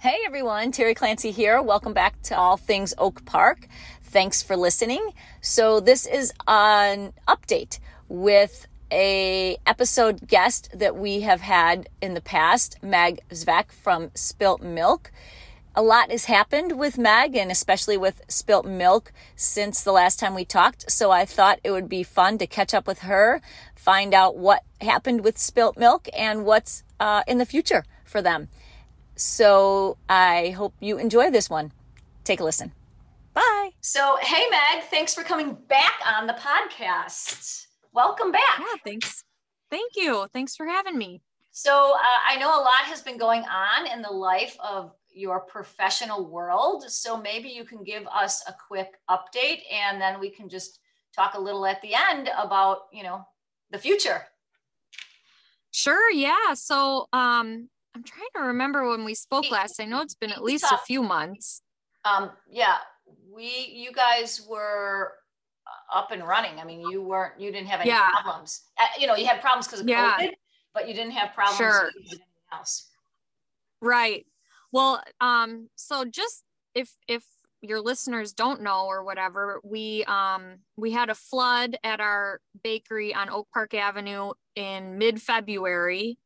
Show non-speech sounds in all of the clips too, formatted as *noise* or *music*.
Hey everyone, Terry Clancy here. Welcome back to All Things Oak Park. Thanks for listening. So this is an update with a episode guest that we have had in the past, Meg Zvek from Spilt Milk. A lot has happened with Meg and especially with Spilt Milk since the last time we talked. So I thought it would be fun to catch up with her, find out what happened with Spilt Milk and what's uh, in the future for them. So I hope you enjoy this one. Take a listen. Bye. So, hey, Meg, thanks for coming back on the podcast. Welcome back. Yeah, thanks. Thank you. Thanks for having me. So, uh, I know a lot has been going on in the life of your professional world. So, maybe you can give us a quick update and then we can just talk a little at the end about, you know, the future. Sure. Yeah. So, um, I'm trying to remember when we spoke last. I know it's been at least a few months. Um, yeah, we, you guys were uh, up and running. I mean, you weren't, you didn't have any yeah. problems. Uh, you know, you had problems because of yeah. COVID, but you didn't have problems sure. with anything else. Right. Well, um, so just if if your listeners don't know or whatever, we um we had a flood at our bakery on Oak Park Avenue in mid-February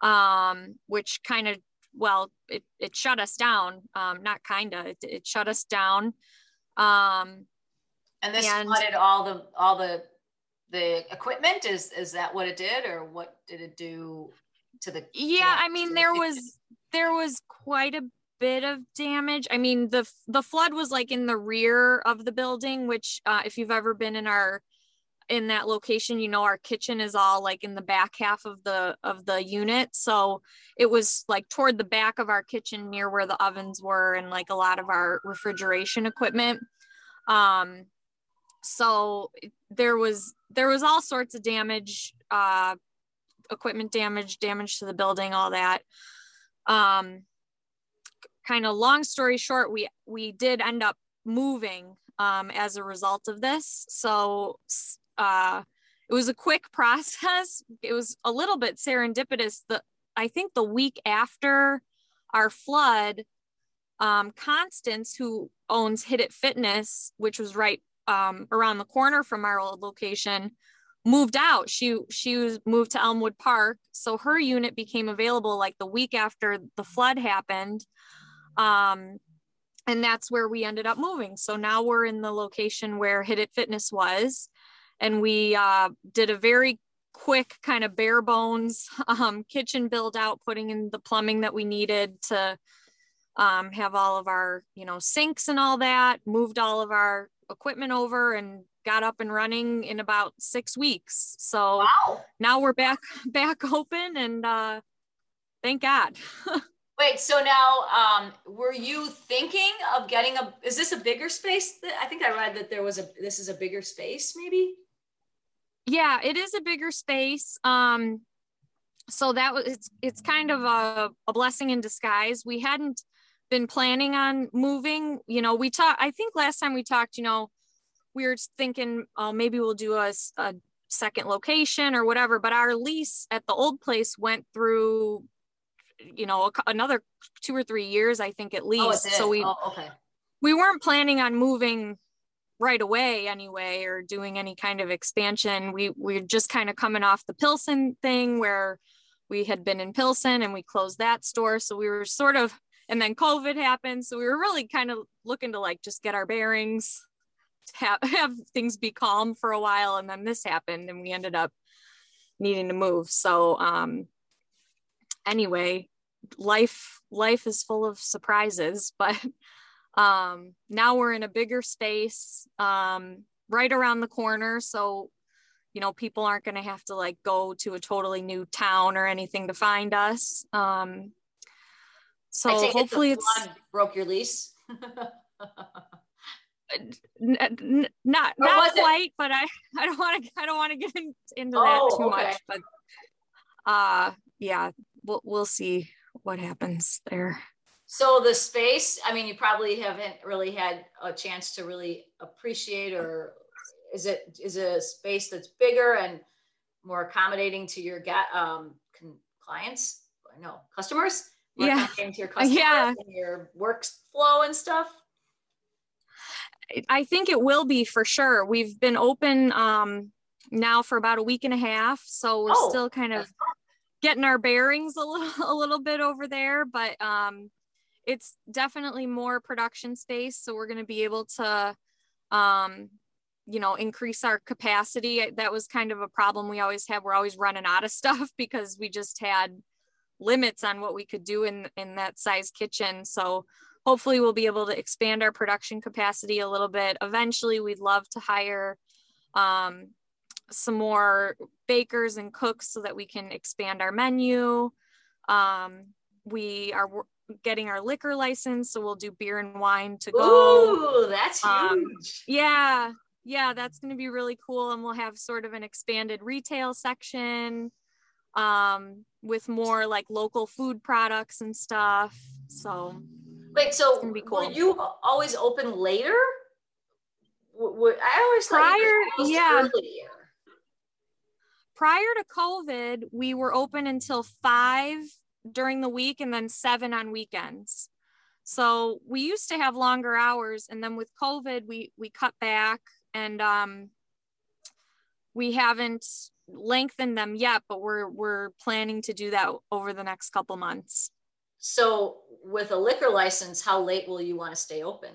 um, which kind of well it, it shut us down um, not kind of it, it, shut us down um, and this and, flooded all the all the the equipment? Is is that what it did or what did it do to the yeah i mean there was there was quite a bit of damage. I mean the the flood was like in the rear of the building which uh, if you've ever been in our in that location you know our kitchen is all like in the back half of the of the unit. So it was like toward the back of our kitchen near where the ovens were and like a lot of our refrigeration equipment. Um so there was there was all sorts of damage uh equipment damage damage to the building all that. Um kind of long story short we we did end up moving um, as a result of this. So uh, it was a quick *laughs* process. It was a little bit serendipitous. The I think the week after our flood, um, Constance, who owns Hit It Fitness, which was right um, around the corner from our old location, moved out. She she was moved to Elmwood Park, so her unit became available like the week after the flood happened. Um, and that's where we ended up moving. So now we're in the location where Hit It Fitness was and we uh, did a very quick kind of bare bones *laughs* um, kitchen build out putting in the plumbing that we needed to um, have all of our you know sinks and all that moved all of our equipment over and got up and running in about six weeks so wow. now we're back *laughs* back open and uh, thank god *laughs* Wait, so now um, were you thinking of getting a is this a bigger space? I think I read that there was a this is a bigger space maybe? Yeah it is a bigger space. Um so that was it's it's kind of a, a blessing in disguise. We hadn't been planning on moving you know we talked i think last time we talked you know we were thinking oh maybe we'll do a, a second location or whatever but our lease at the old place went through you know another two or three years i think at oh, least. Oh, so we oh, okay. we weren't planning on moving right away anyway or doing any kind of expansion. We we're just kind of coming off the pilsen thing where we had been in pilsen and we closed that store. So we were sort of and then covid happened. So we were really kind of looking to like just get our bearings have, *laughs* have things be calm for a while. And then this happened and we ended up needing to move. So um anyway life life is full of surprises *laughs* but um, now we're in a bigger space um, right around the corner. So, you know, people aren't going to have to like go to a totally new town or anything to find us. Um, so hopefully it's broke your lease. N- n- not not quite, it? but I I don't want to I don't want to get in, into oh, that too okay. much. But uh, yeah, we'll we'll see what happens there. So the space, I mean, you probably haven't really had a chance to really appreciate, or is it is it a space that's bigger and more accommodating to your um, clients? No, customers. yeah. into your customers yeah. and your workflow and stuff? I think it will be for sure. We've been open um, now for about a week and a half, so we're oh. still kind of getting our bearings a little *laughs* a little bit over there, but um, it's definitely more production space. So we're going to be able to, um, you know, increase our capacity. That was kind of a problem we always had. We're always running out of *laughs* stuff because we just had limits on what we could do in in that size kitchen. So hopefully we'll be able to expand our production capacity a little bit. Eventually, we'd love to hire um, some more bakers and cooks so that we can expand our menu. Um, we are getting our liquor license, so we'll do beer and wine to go. Ooh, that's um, huge. Yeah, yeah, that's going to be really cool, and we'll have sort of an expanded retail section um, with more like local food products and stuff. So, wait, so be cool. were you always open later? I always prior, yeah. Earlier prior to COVID, we were open until five during the week and then seven on weekends. So we used to have longer hours, and then with COVID, we we cut back, and um, we haven't lengthened them yet, but we're we're planning to do that over the next couple months. So with a liquor license, how late will you want to stay open?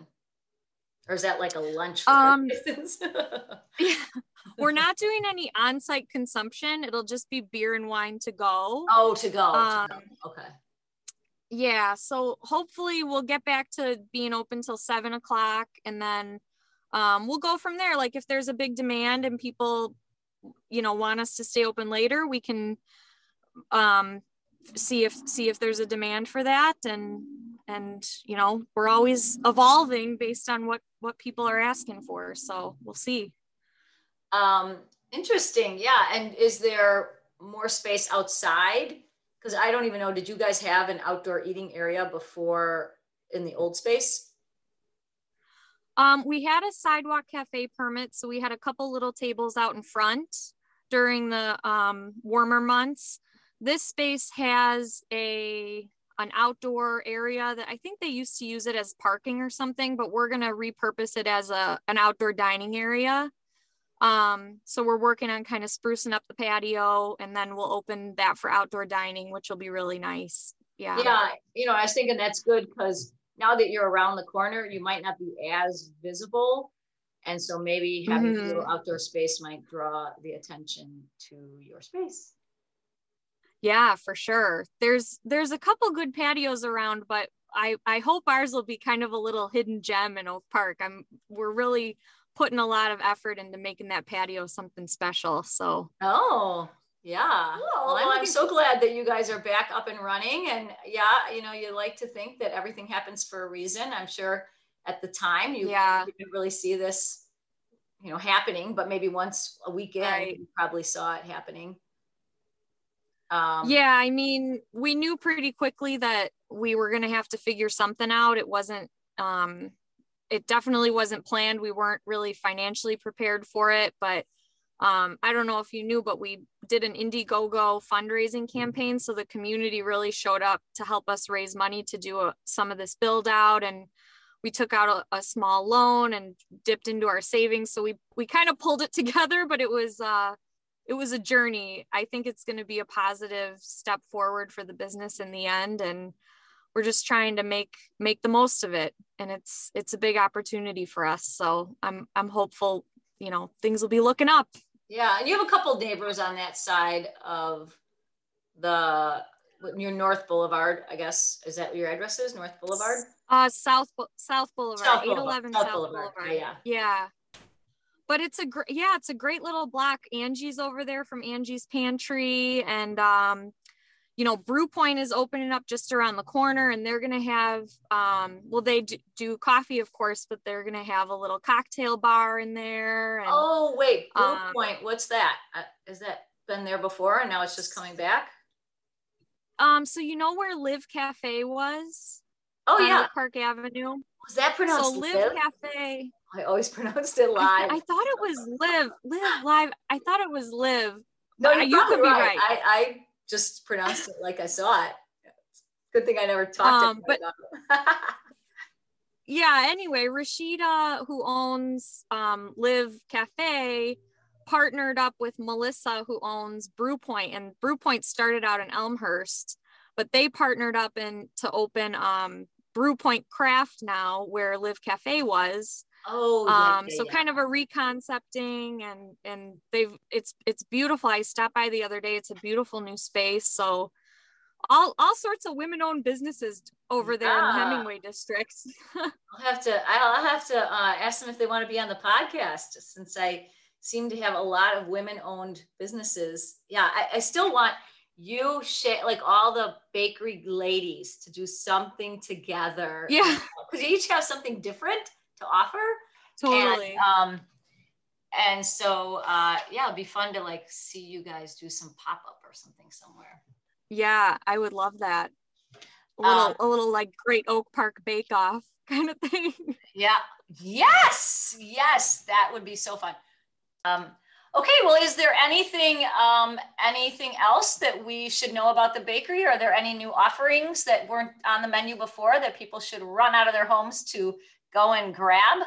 Or is that like a lunch um, license? *laughs* yeah. We're not doing any on-site consumption. It'll just be beer and wine to go. Oh, to go. Um, to go. Okay. Yeah. So hopefully we'll get back to being open till seven o'clock and then um, we'll go from there. Like if there's a big demand and people, you know, want us to stay open later, we can um, see if see if there's a demand for that and and you know we're always evolving based on what what people are asking for so we'll see um, interesting. Yeah. And is there more space outside? Because I don't even know. Did you guys have an outdoor eating area before in the old space? Um, we had a sidewalk cafe permit, so we had a couple little tables out in front during the um, warmer months. This space has a an outdoor area that I think they used to use it as parking or something, but we're gonna repurpose it as a an outdoor dining area. Um, so we're working on kind of sprucing up the patio and then we'll open that for outdoor dining, which will be really nice. Yeah. Yeah. You know, I was thinking that's good because now that you're around the corner, you might not be as visible. And so maybe having mm-hmm. a little outdoor space might draw the attention to your space. Yeah, for sure. There's there's a couple good patios around, but I I hope ours will be kind of a little hidden gem in Oak Park. I'm we're really putting a lot of effort into making that patio something special. So, oh, yeah. well, I'm, I'm so glad that you guys are back up and running. And yeah, you know, you like to think that everything happens for a reason. I'm sure at the time you, yeah. you didn't really see this, you know, happening, but maybe once a weekend right. you probably saw it happening. Um, yeah, I mean, we knew pretty quickly that we were going to have to figure something out. It wasn't, um, it definitely wasn't planned. We weren't really financially prepared for it, but um, I don't know if you knew, but we did an Indiegogo fundraising campaign. So the community really showed up to help us raise money to do a, some of this build out. And we took out a, a, small loan and dipped into our savings. So we, we kind of pulled it *laughs* together, but it was, uh, it was a journey. I think it's going to be a positive step forward for the business in the end. And we're just trying to make make the most of it. And it's it's a big opportunity for us. So i'm i'm hopeful you know things will be looking up. Yeah and you have a couple neighbors on that side of the near north boulevard i guess. Is that your address is? North boulevard? Uh south south boulevard south 811 south, south boulevard, boulevard. yeah yeah. But it's a great yeah it's a great little block. Angie's over there from angie's pantry and um you know, Brew Point is opening up just around the corner and they're going to have, um, well, they do, do, coffee, of course, but they're going to have a little cocktail bar in there. And, oh, wait, Brew um, Point, what's that? Uh, is that been there before and now it's just coming back? Um, so you know where Live Cafe was? Oh, yeah. Park Avenue. Was that pronounced so Live, Live Cafe? I always *laughs* pronounced it live. I, I, thought it was Live, Live Live. I thought it was Live. No, you, you could be right. I, I just pronounced it like I saw it. Good thing I never talked um, to but *laughs* yeah, anyway, Rashida, who owns um, Live Cafe, partnered up with Melissa, who owns Brew Point, and Brew Point started out in Elmhurst, but they partnered up in to open um, Brew Point Craft now, where Live Cafe was. Oh, yeah, um, yeah, so yeah. kind of a reconcepting, and and they've it's it's beautiful. I stopped by the other day. It's a beautiful new space. So all all sorts of women-owned businesses over there in the Hemingway district. *laughs* I'll have to I'll have to uh, ask them if they want to be on the podcast since I seem to have a lot of women-owned businesses. Yeah, I, I still want you share like all the bakery ladies to do something together. Yeah, because you each have something different to offer. Totally. And, um, and so uh, yeah, it'd be fun to like see you guys do some pop up or something somewhere. Yeah, I would love that. A little, um, a little like Great Oak Park Bake Off *laughs* kind of thing. Yeah. Yes. Yes, that would be so fun. Um, okay. Well, is there anything, um, anything else that we should know about the bakery? Are there any new offerings that weren't on the menu before that people should run out of their homes to go and grab?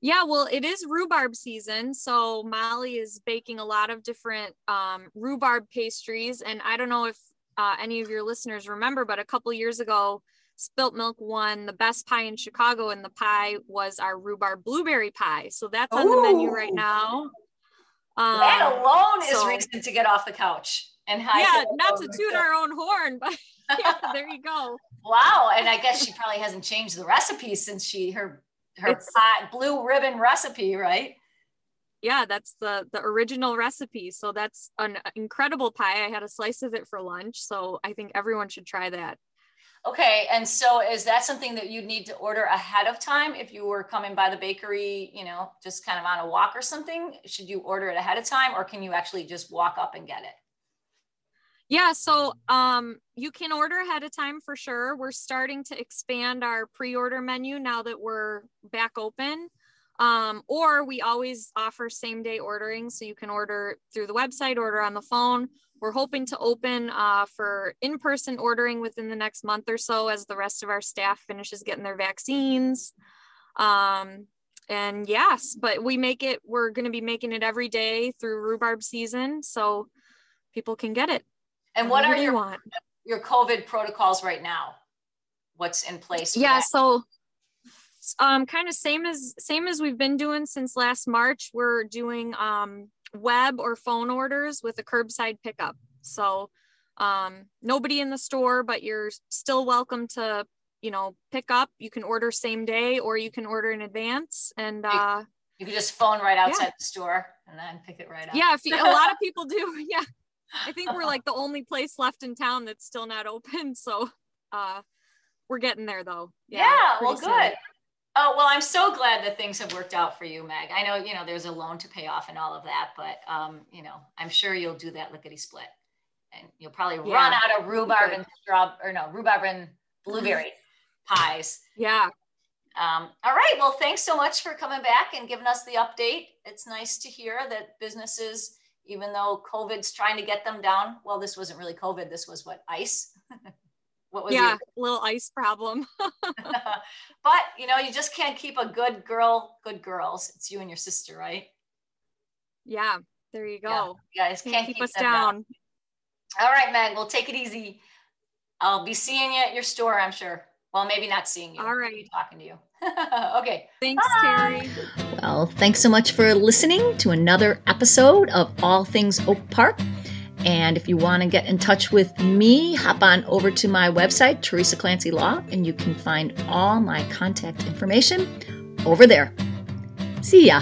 Yeah, well, it is rhubarb season. So Molly is baking a lot of different um, rhubarb pastries. And I don't know if uh, any of your listeners remember, but a couple years ago, Spilt Milk won the best pie in Chicago, and the pie was our rhubarb blueberry pie. So that's on Ooh. the menu right now. Um, that alone so, is reason to get off the couch and yeah, not to toot our own horn, but *laughs* yeah, *laughs* there you go. Wow, and I guess she probably hasn't changed the recipe since she her her pie, blue ribbon recipe, right? Yeah, that's the the original recipe. So that's an incredible pie. I had a slice of it for lunch, so I think everyone should try that. Okay, and so is that something that you'd need to order ahead of time if you were coming by the bakery, you know, just kind of on a walk or something? Should you order it ahead of time or can you actually just walk up and get it? Yeah, so um, you can order ahead of time for sure. We're starting to expand our pre-order menu now that we're back open. Um, or we always offer same day ordering, so you can order through the website, order on the phone. We're hoping to open uh, for in-person ordering within the next month or so as the rest of our staff finishes getting their vaccines. Um, and yes, but we make it. We're going to be making it every day through rhubarb season, so people can get it. And what are your want. your COVID protocols right now? What's in place? yeah, that? so um, kind of same as same as we've been doing since last March. We're doing um, web or phone orders with a curbside pickup. So um, nobody in the store, but you're still welcome to you know pick up. You can order same day or you can order in advance, and uh, you can just phone right outside yeah. the store and then pick it right up. Yeah, if you, a lot of people do. *laughs* Yeah, I think we're *laughs* like the only place left in town that's still not open. So uh we're getting there though. Yeah, yeah well soon. good. Oh, well, I'm so glad that things have worked out for you, Meg. I know, you know, there's a loan to pay off and all of that, but um, you know, I'm sure you'll do that lickety split. And you'll probably yeah. run out of rhubarb and straw or no, rhubarb and blueberry pies. Yeah. Um, all right. Well, thanks so much for coming back and giving us the update. It's nice to hear that businesses even though COVID's trying to get them down. Well, this wasn't really COVID. This was what ice. *laughs* what was yeah, little ice problem. *laughs* *laughs* but you know, you just can't keep a good girl, good girls. It's you and your sister, right? Yeah, there you go. Yeah, guys can't, can't keep, keep us down. down. All right, Meg. We'll take it easy. I'll be seeing you at your store, I'm sure. Well, maybe not seeing you. All right. Talking to you. *laughs* okay. Thanks, Bye. Terry. Well, thanks so much for listening to another episode of All Things Oak Park. And if you want to get in touch with me, hop on over to my website, Teresa Clancy Law, and you can find all my contact information over there. See ya.